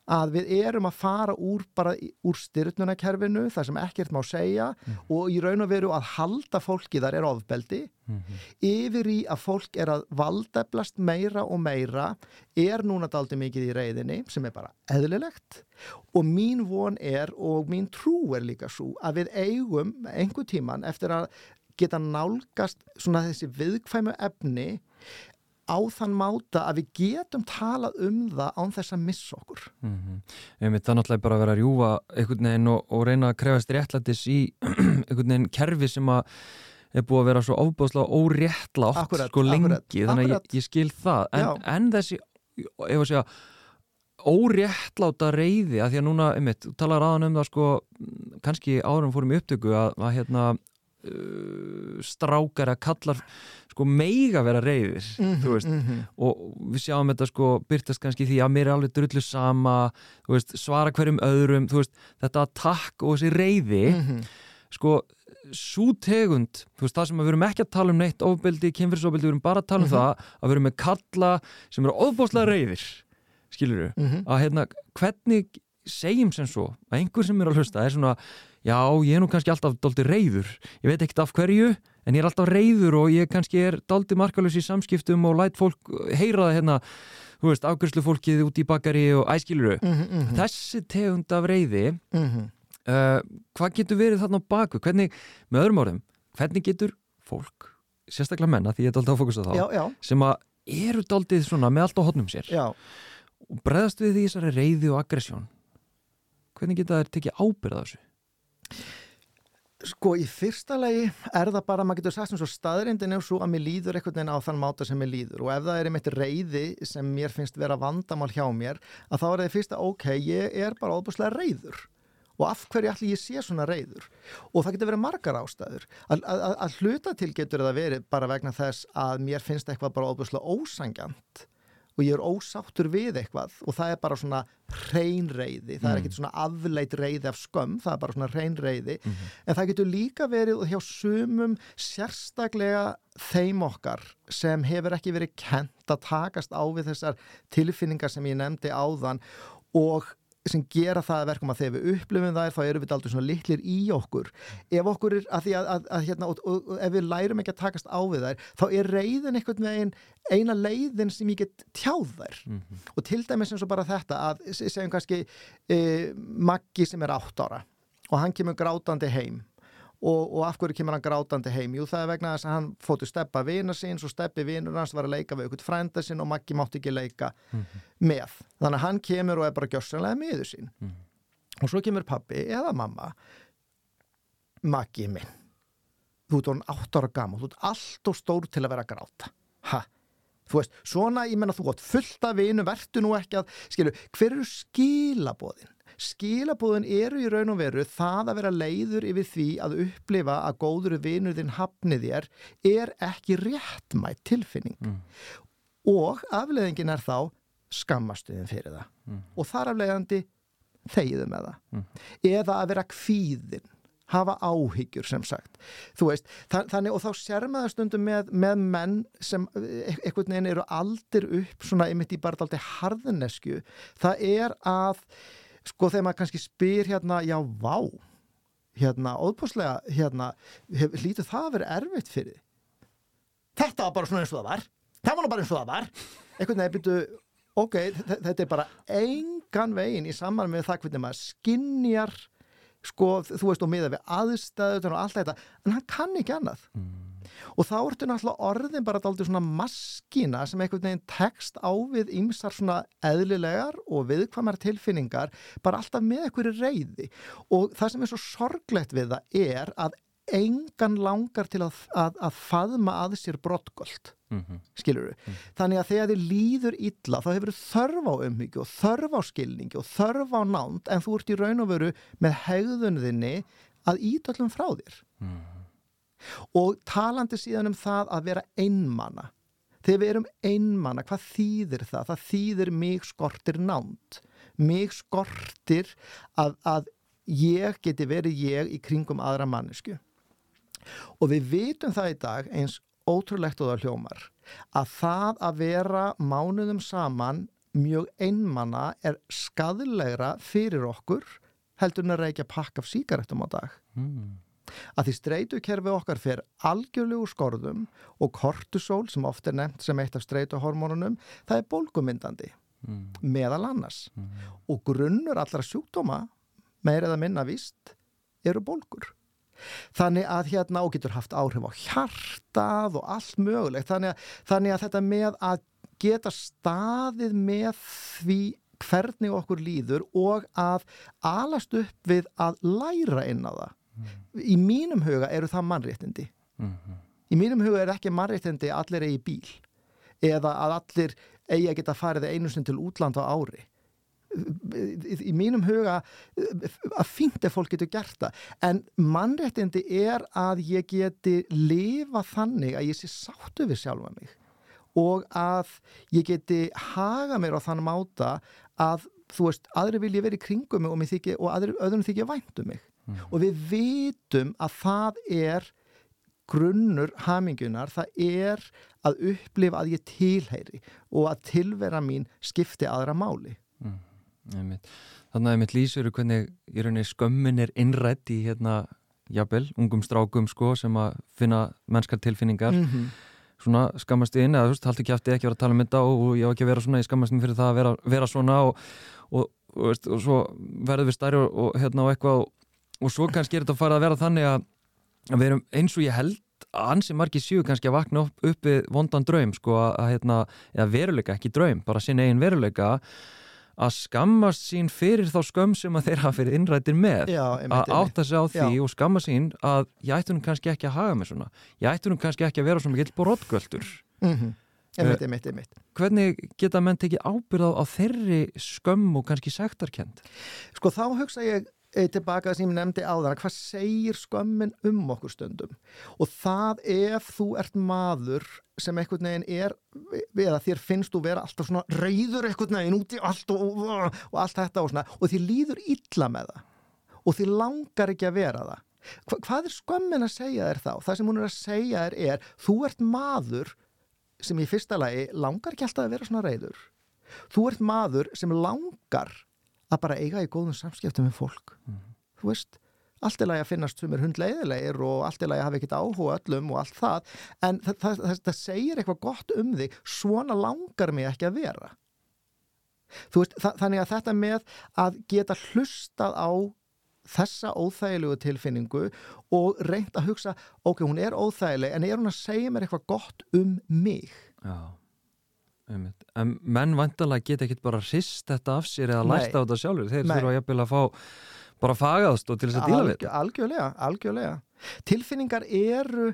að við erum að fara úr bara úr styrnunakerfinu, það sem ekkert má segja mm. og í raun og veru að halda fólki þar er ofbeldi mm -hmm. yfir í að fólk er að valdeblast meira og meira er núna daldi mikið í reyðinni sem er bara eðlilegt og mín von er og mín trú er líka svo að við eigum einhver tíman eftir að geta nálgast svona þessi viðkvæmu efni á þann máta að við getum talað um það án þess að missa okkur. Mm -hmm. Einmitt, Það er náttúrulega bara að vera að rjúfa einhvern veginn og, og reyna að krefast réttlætis í einhvern veginn kerfi sem að er búið að vera svo ofbúðslega óréttlátt akkurat, sko lengi, akkurat, þannig að ég, ég skil það. En, en þessi, ef að segja óréttláta reyði að því að núna, einmitt, talar aðan um það sko, kannski árum fórum í upptöku að, að hérna uh, strákar að kallar sko meiga vera reyðir mm -hmm, veist, mm -hmm. og við sjáum þetta sko byrtast kannski því að mér er alveg drullu sama veist, svara hverjum öðrum veist, þetta takk og þessi reyði mm -hmm. sko svo tegund, það sem við erum ekki að tala um neitt ofbeldi, kynfyrsofbeldi, við erum bara að tala um mhm. það að við erum með kalla sem eru ofbáslega reyðir skilur við, mhm. að hérna hvernig segjum sem svo að einhver sem er að hlusta er svona já, ég er nú kannski alltaf doldi reyður ég veit ekkert af hverju, en ég er alltaf reyður og ég kannski er doldi markalus í samskiptum og læt fólk heyra það hérna þú veist, ákveðslu fólkið út í bakari og æskiluru mm -hmm, mm -hmm. þessi tegund af reyði mm -hmm. uh, hvað getur verið þarna á baku hvernig, með öðrum orðum hvernig getur fólk, sérstaklega menna því ég er alltaf að fókusa þá, já, já. sem að eru doldið svona með allt á hodnum sér já. og breðast við því þessari reyði og aggressjón hvernig geta þær tekið ábyrða þessu? Sko í fyrsta lagi er það bara, maður getur sagt um svo staðrindin er svo að mér líður einhvern veginn á þann máta sem mér líður. Og ef það er einmitt reyði sem mér finnst vera vandamál hjá mér að þá er það fyrsta, ok, ég er bara óbúslega reyður og af hverju allir ég sé svona reyður og það getur verið margar ástæður. Að, að, að hluta til getur það verið bara vegna þess að mér finnst eitthvað bara óbúslega ósangjant og ég er ósáttur við eitthvað og það er bara svona hreinreiði, það er mm. ekkert svona afleit reiði af skömm, það er bara svona hreinreiði mm -hmm. en það getur líka verið hjá sumum sérstaklega þeim okkar sem hefur ekki verið kent að takast á við þessar tilfinningar sem ég nefndi áðan og sem gera það að verkum að þegar við upplifum þær þá eru við aldrei svona litlir í okkur. Ef okkur er að því að, að, að hérna, og, og, og ef við lærum ekki að takast á við þær þá er reyðin einhvern veginn eina leiðin sem ég get tjáð þær. Mm -hmm. og til dæmis eins og bara þetta að segjum kannski e, Maggi sem er átt ára og hann kemur grátandi heim og, og af hverju kemur hann grátandi heim jú það er vegna þess að hann fóttu steppa vina sín svo steppi vinur hans var að leika við ykkur frænda sín og Maggi mátti ekki leika Mhm. með þannig að hann kemur og er bara gjörsanlega miður sín Mhm. og svo kemur pappi eða mamma Maggi minn þú ert orðin átt ára gaman þú ert allt og stór til að vera að gráta ha Þú veist, svona, ég menna, þú gott fullt af vinu, vertu nú ekki að, skilu, hver eru skilabóðin? Skilabóðin eru í raun og veru það að vera leiður yfir því að upplifa að góður vinur þinn hafnið þér er ekki réttmætt tilfinning. Mm. Og afleðingin er þá skammastuðin fyrir það. Mm. Og þar afleðandi þegiðu með það. Mm. Eða að vera kvíðin hafa áhyggjur sem sagt veist, þa- þannig og þá sér maður stundum með, með menn sem e- einhvern veginn eru aldir upp svona einmitt í bara daldi harðnesku það er að sko þegar maður kannski spyr hérna já vá hérna óbúslega hérna hef, hlýtur það að vera erfitt fyrir þetta var bara svona eins og það var. Það var bara eins og það var. Veginn byrju ok, þe- þetta er bara engan veginn í saman með það hvernig maður skinnjar sko, þú veist, og miða við aðstæður og allt þetta, en hann kann ekki annað. Mm. Og þá ertu náttúrulega orðin bara dálítið svona maskina sem einhvern veginn tekst á við ýmsar svona eðlilegar og viðkvæmar tilfinningar bara alltaf með einhverju reyði og það sem er svo sorglegt við það er að engan langar til að, að, að faðma að sér brottgöld Mhm. skilur við. Þannig að þegar þið líður illa þá hefur þörf á umhyggju og þörf á skilningi og þörf á nánd en þú ert í raun og veru með hegðunðinni að ídöllum frá þér. Mm. Og talandi síðan um það að vera einmana. Þegar við erum einmana, hvað þýðir það? Það þýðir mig skortir nánd. Mig skortir að, að ég geti verið ég í kringum aðra mannesku. Og við vitum það í dag eins ótrúlegt og það hljómar að það að vera mánuðum saman mjög einmana er skadlegra fyrir okkur heldur en að reykja pakk af síkaretum á dag Mm. Að því streytukerfi okkar fer algjörlegu skorðum og kortisol sem oft er nefnt sem eitt af streytuhormónunum það er bólgumyndandi Mm. meðal annars Mm. og grunnur allra sjúkdóma meira eða minna víst eru bólgur þannig að hérna og getur haft áhrif á hjartað og allt mögulegt þannig að, þannig að þetta með að geta staðið með því hvernig okkur líður og að alast upp við að læra inn á það í mínum huga eru það mannréttindi. Mhm. í mínum huga er ekki mannréttindi að allir eigi bíl eða að allir eigi að geta farið einu sinni til útland á ári. Í mínum huga að fínt ef fólk getur gert það. En mannréttindi er að ég geti lifa þannig að ég sé sáttu við sjálfa mig og að ég geti haga mér á þann máta að þú veist, aðri vilja verið í kringum mig og, þykir, og aðri, öðrum þykja vænt um mig og við vitum að það er grunnur hamingunar, það er að upplifa að ég tilheyri og að tilvera mín skipti aðra máli. Einmitt. Þannig að mitt lýsur hvernig í rauninni skömmin er innrætt í hérna jafnvel, ungum strákum sko sem að finna mennskar tilfinningar Mm -hmm. svona skammast inn eða þú veist, haldi eftir ekki að vera að tala um þetta og, og ég á ekki að vera svona, ég skammast inn fyrir það að vera, vera svona og, og, og, svo verður við stærri og, og hérna og eitthvað og, og svo kannski er þetta að fara að vera þannig að, við erum eins og ég held að ansi margir sjú kannski að vakna upp, upp við vondan draum sko að, hérna, eða veruleika, ekki draum, bara sinn eigin veruleika að skammast sín fyrir þá skömm sem að þeir hafa fyrir innrættir með Já, að átta sig á því Já. og skamma sín að ég ætti nú kannski ekki að haga mig svona ég ætti nú kannski ekki að vera svona mikill brottgöldur Mm -hmm. Einmitt, einmitt, einmitt. hvernig geta menn tekið ábyrð á, á þeirri skömm og kannski sektarkend Sko þá hugsa ég eh, tilbaka sem ég nefndi áðan, hvað segir skömmin um okkur stundum? Og það ef þú ert maður sem einhvern veginn er, eða þér finnst þú vera alltaf svona reyður einhvern veginn út í allt og, og, og allt þetta og svona, og þér líður illa með það og þér langar ekki að vera það. Hva, hvað er skömmin að segja þér þá? Það sem hún er að segja þér er, þú ert maður sem í fyrsta lagi langar ekki alltaf að vera svona reyður. Þú ert maður sem langar að bara eiga í góðum samskiptum með fólk. Þú veist, allt er lagi að finnast sem er hundleiðilegir og allt er lagi að hafa ekkert áhuga öllum og allt það, en það, það, það, það segir eitthvað gott um þig, svona langar mig ekki að vera. Þú veist, þannig að þetta með að geta hlustað á þessa óþægilegu tilfinningu og reynd að hugsa, ok, hún er óþægileg en er hún að segja mér eitthvað gott um mig? Já. En menn vantalega geta ekki bara hrist þetta af sér eða lært á þetta sjálfur. Þeir þurfa jafnvel að fá bara fagaðast og til þess að díla við. Algjörlega, algjörlega. Tilfinningar eru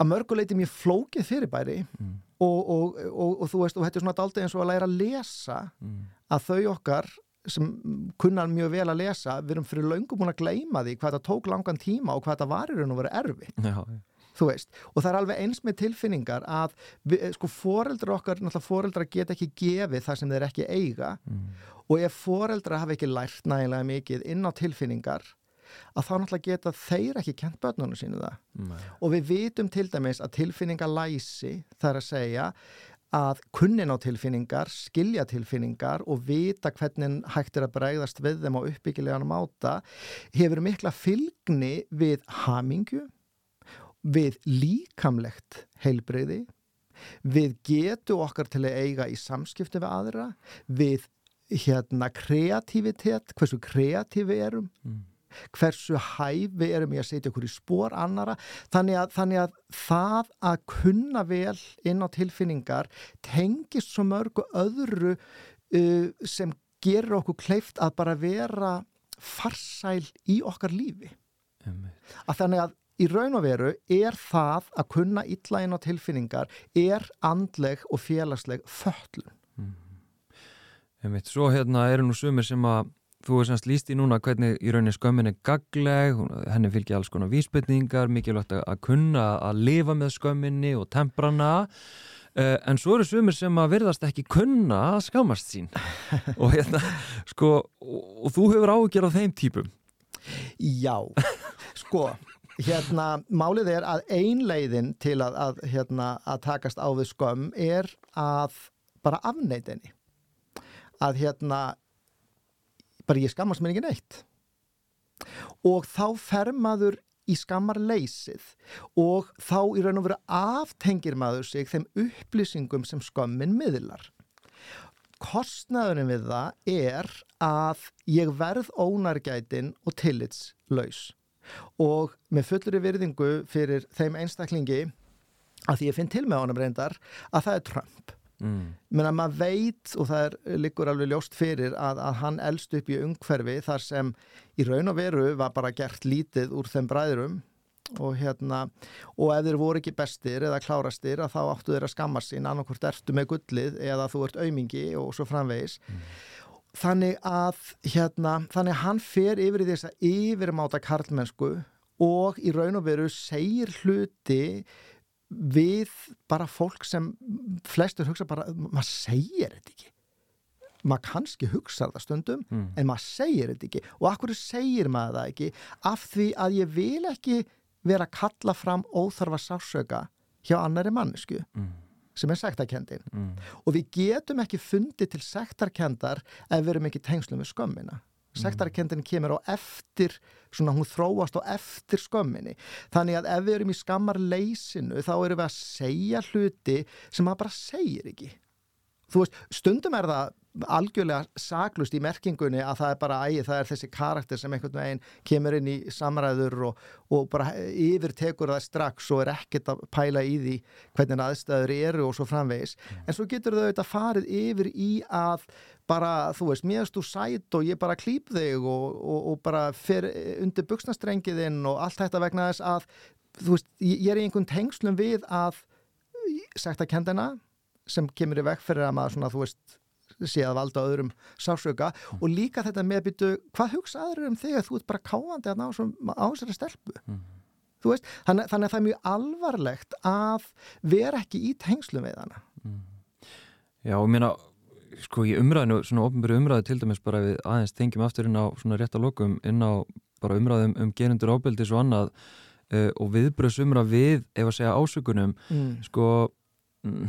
að mörguleiti mjög flókið fyrirbæri mm. og, og, og, og þú veist, og þetta er svona aldrei eins og að læra að lesa mm. að þau okkar sem kunnar mjög vel að lesa við erum fyrir laungum búin að gleima því hvað það tók langan tíma og hvað það var í raun og verið erfitt Já, þú veist, og það er alveg eins með tilfinningar að við, sko foreldra okkar náttúrulega foreldra get ekki gefið það sem þeir ekki eiga mm. og ef foreldra hafa ekki lært nægilega mikið inn á tilfinningar að þá náttúrulega geta þeir ekki kent börnunum sínu það Nei. og við vitum til dæmis að tilfinningalæsi þarf að segja að kunnin á tilfinningar, skilja tilfinningar og vita hvernig hægt er að bregðast við þeim á uppbyggilegan máta hefur mikla fylgni við hamingju, við líkamlegt heilbreyði, við getu okkar til að eiga í samskipti við aðra, við hérna kreativitet, hversu kreatífi erum. Mm. hversu hæfi erum ég að setja okkur í spór annara þannig að, þannig að það að kunna vel inn á tilfinningar tengist svo mörgu öðru uh, sem gerur okkur kleift að bara vera farsæl í okkar lífi. Að þannig að í raun og veru er það að kunna inn á tilfinningar er andleg og félagsleg föllun mm. Svo hérna eru nú sumir sem að Þú er semst líst í núna hvernig í rauninni skömmin er gagleg, henni fylgja alls konar vísbytningar, mikilvægt að kunna að lifa með skömminni og temprana. Uh, en svo eru sumir sem að verðast ekki kunna að skamast sín. Og hérna, sko, og, og þú hefur ágjör á þeim típum. Já, sko, hérna, málið er að einleiðin til að, að, hérna, að takast á við skömm er að bara afneitinni. Að hérna bara ég skammast mér ekki neitt. Og þá fer maður í skammarleysið og þá í raun og veru aftengir maður sig þeim upplýsingum sem skömmin miðlar. Kostnaðurinn við það er að ég verð ónargætin og tillitslaus og með fullri virðingu fyrir þeim einstaklingi að því ég finn til með honum reyndar að það er Trump Mm. menn að maður veit og það er líkur alveg ljóst fyrir að, að hann elst upp í ungferfi þar sem í raun og veru var bara gert lítið úr þeim bræðurum og hérna og ef þeir voru ekki bestir eða klárastir að þá áttu þeir að skamma sín annarkort ertu með gullið eða þú ert aumingi og svo framvegis mm. Þannig að hérna þannig að hann fer yfir í þess að yfirmáta karlmennsku og í raun og veru segir hluti við bara fólk sem flestur hugsa bara, maður segir þetta ekki maður kannski hugsa það stundum mm. en maður segir þetta ekki og akkur segir maður það ekki af því að ég vil ekki vera að kalla fram óþarfa sásöka hjá annari mannesku mm. Sem er sektarkendin mm. og við getum ekki fundið til sektarkendar ef við erum ekki tengslu með skömmina. Sektarkendin kemur á eftir svona hún þróast á eftir skömminni. Þannig að ef við erum í skammarleysinu þá erum við að segja hluti sem maður bara segir ekki þú veist, stundum er það algjörlega saklust í merkingunni að það er bara ægi, það er þessi karakter sem einhvern veginn kemur inn í samræður og, og bara yfir tekur það strax og er ekkert að pæla í því hvernig aðstæður eru og svo framvegis mm. en svo getur þau auðvitað farið yfir í að bara, þú veist, mér erst þú sætt og ég bara klýp þig og, og, og bara fer undir buksnastrengiðinn og allt þetta vegna þess að þú veist, ég er í einhvern tengslum við að sekta kendina sem kemur í vekk fyrir að maður svona, þú veist sé að valda öðrum sásöka mm. og líka þetta með að byttu hvað hugsa aðrir um þig að þú ert bara káandi að ná þessari stelpu mm. veist, þannig, þannig að það er mjög alvarlegt að vera ekki í tengslum við hana mm. Já, og mér sko í umræðinu, svona ofnbyrju umræðu til dæmis bara við aðeins tengjum aftur inn á svona rétt að lokum inn á bara umræðum um gerundur ábyldis og annað uh, og viðbröðsumræð við, ef að segja ásökunum mm. sko mm,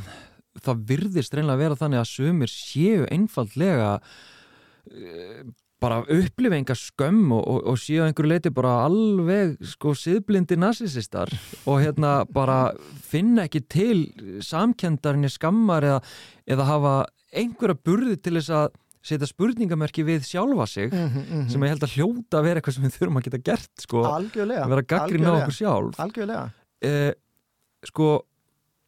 það virðist reynilega að vera þannig að sumir séu einfallega uh, bara upplifa enga skömm og, og, og séu einhverju leiti bara alveg sko siðblindi narsisistar og hérna bara finna ekki til samkendarinn í skammar eða, eða hafa einhverja burði til þess að setja spurningamerki við sjálfa sig mm -hmm, sem ég held að hljóta að vera eitthvað sem við þurfum að geta gert sko, algjörlega vera gaggrinn á okkur sjálf. algjörlega. Eh, sko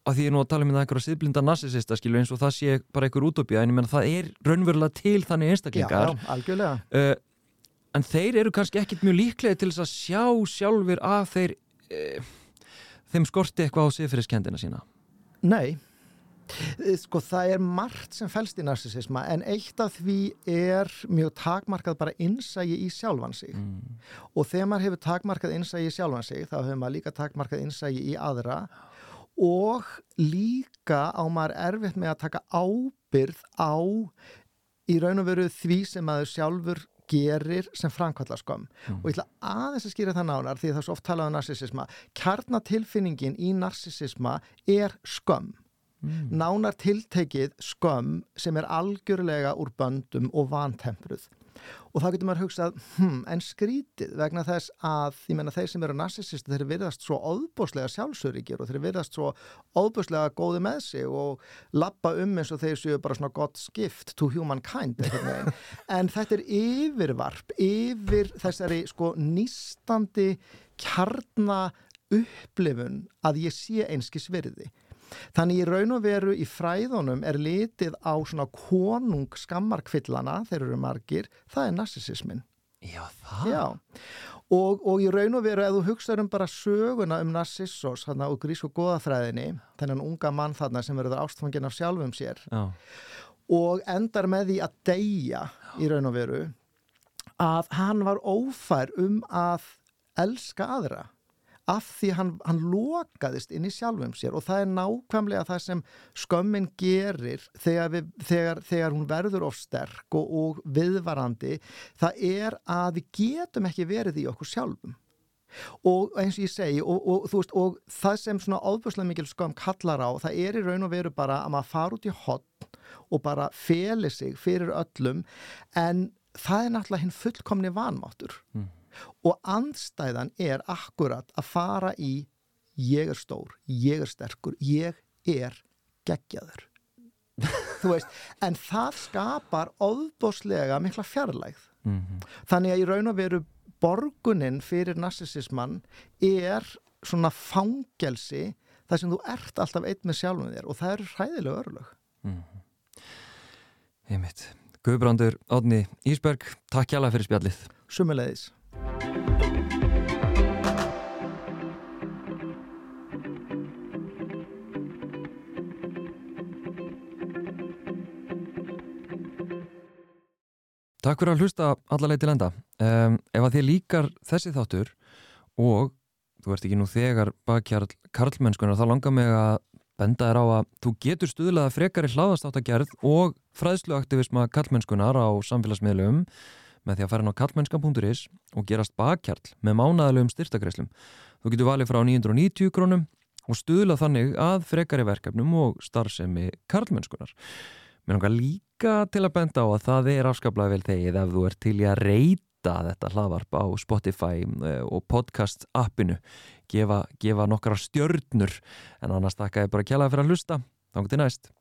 að því ég er nú að tala um það einhverja siðblinda narsisista skilur eins og það sé bara einhver útópía en ég menna það er raunverulega til þannig já, einstaklingar. Já, algjörlega. Uh, en þeir eru kannski ekkit mjög líklega til þess að sjá sjálfur að þeir uh, þeim skorti eitthvað á siðfyrirskendina sína. Nei, Eh, sko það er margt sem fælst í narsisisma en eitt af því er mjög takmarkað bara innsægi í sjálfan sig. Mm. og þegar maður hefur takmarkað innsægi í sjálfan sig þá hefur maður líka takmarkað innsægi í aðra og líka á maður erfitt með að taka ábyrð á í raun og veru því sem maður sjálfur gerir sem framkvæmlaskömm Mm. og ég ætla aðeins að skýra það nánar því það er svo oft talað um narsisisma kjarnatilfinningin í narsisisma er skömm Mm. nánar tiltekið skömm sem er algjörlega úr böndum og vantempruð og þá getur maður hugsað hm, en skrítið vegna þess að ég menna þeir sem eru narsisisti þeir virðast svo óbúslega sjálfsöryggir og þeir virðast svo óbúslega góði með sig og lappa um eins og þeir séu bara svona gott skipt to humankind en þetta er yfirvarp yfir þessari sko nýstandi kjarna upplifun að ég sé einskis virði Þannig í raun og veru í fræðunum er litið á svona konung skammarkvillana, þeir eru margir, það er narsisismin. Já, það? Já, og, og í raun og veru ef þú hugsaður um bara söguna um narsissos, og grísku goðafræðinni, þennan unga mann þarna sem verður ástfangin af sjálfum sér Já. og endar með því að deyja í raun og veru, að hann var ófær um að elska aðra af því hann, hann lokaðist inn í sjálfum sér og það er nákvæmlega það sem skömmin gerir þegar, við, þegar, þegar hún verður of sterk og, og viðvarandi. Það er að við getum ekki verið í okkur sjálfum. Og eins og ég segi og, og, veist, og það sem svona áðbúrslega mikil skömm kallar á það er í raun og veru bara að maður fara út í hotn og bara feli sig fyrir öllum en það er náttúrulega hinn fullkomni vanmáttur. Mm. Og andstæðan er akkurat að fara í ég er stór, ég er sterkur ég er geggjaður þú veist, en það skapar óðbóslega mikla fjarlægð Mm -hmm. þannig að í raun og veru borgunin fyrir narsisismann er svona fangelsi þar sem þú ert alltaf einn með sjálfum þér og það eru hræðilega örlög Mm -hmm. Einmitt. Guðbrandur, Átni, Ísberg, takk hjá fyrir spjallið. sumulegis Takk fyrir að hlusta alla leið til enda. Um, ef að þið líkar þessi þáttur og þú ert ekki nú þegar bakkjarl karlmennskunar, þá langar mig að benda þér á að þú getur stuðlaða frekari hláðastáttagerð og fræðsluaktivisma karlmennskunar á samfélagsmiðlum með því að fara inn á karlmennskan.is og gerast bakkjarl með mánaðalegum styrtakreislum. Þú getur valið frá 990 krónum og stuðlað þannig að frekari verkefnum og starfsemi karlmennskunar. Mér langar líka til að benda á að það er afskaplega vel þegið ef þú ert til í að reyta þetta hlaðvarp á Spotify eh, og podcast appinu gefa, gefa nokkra stjörnur en annars takka ég bara kjælega fyrir að hlusta þá til næst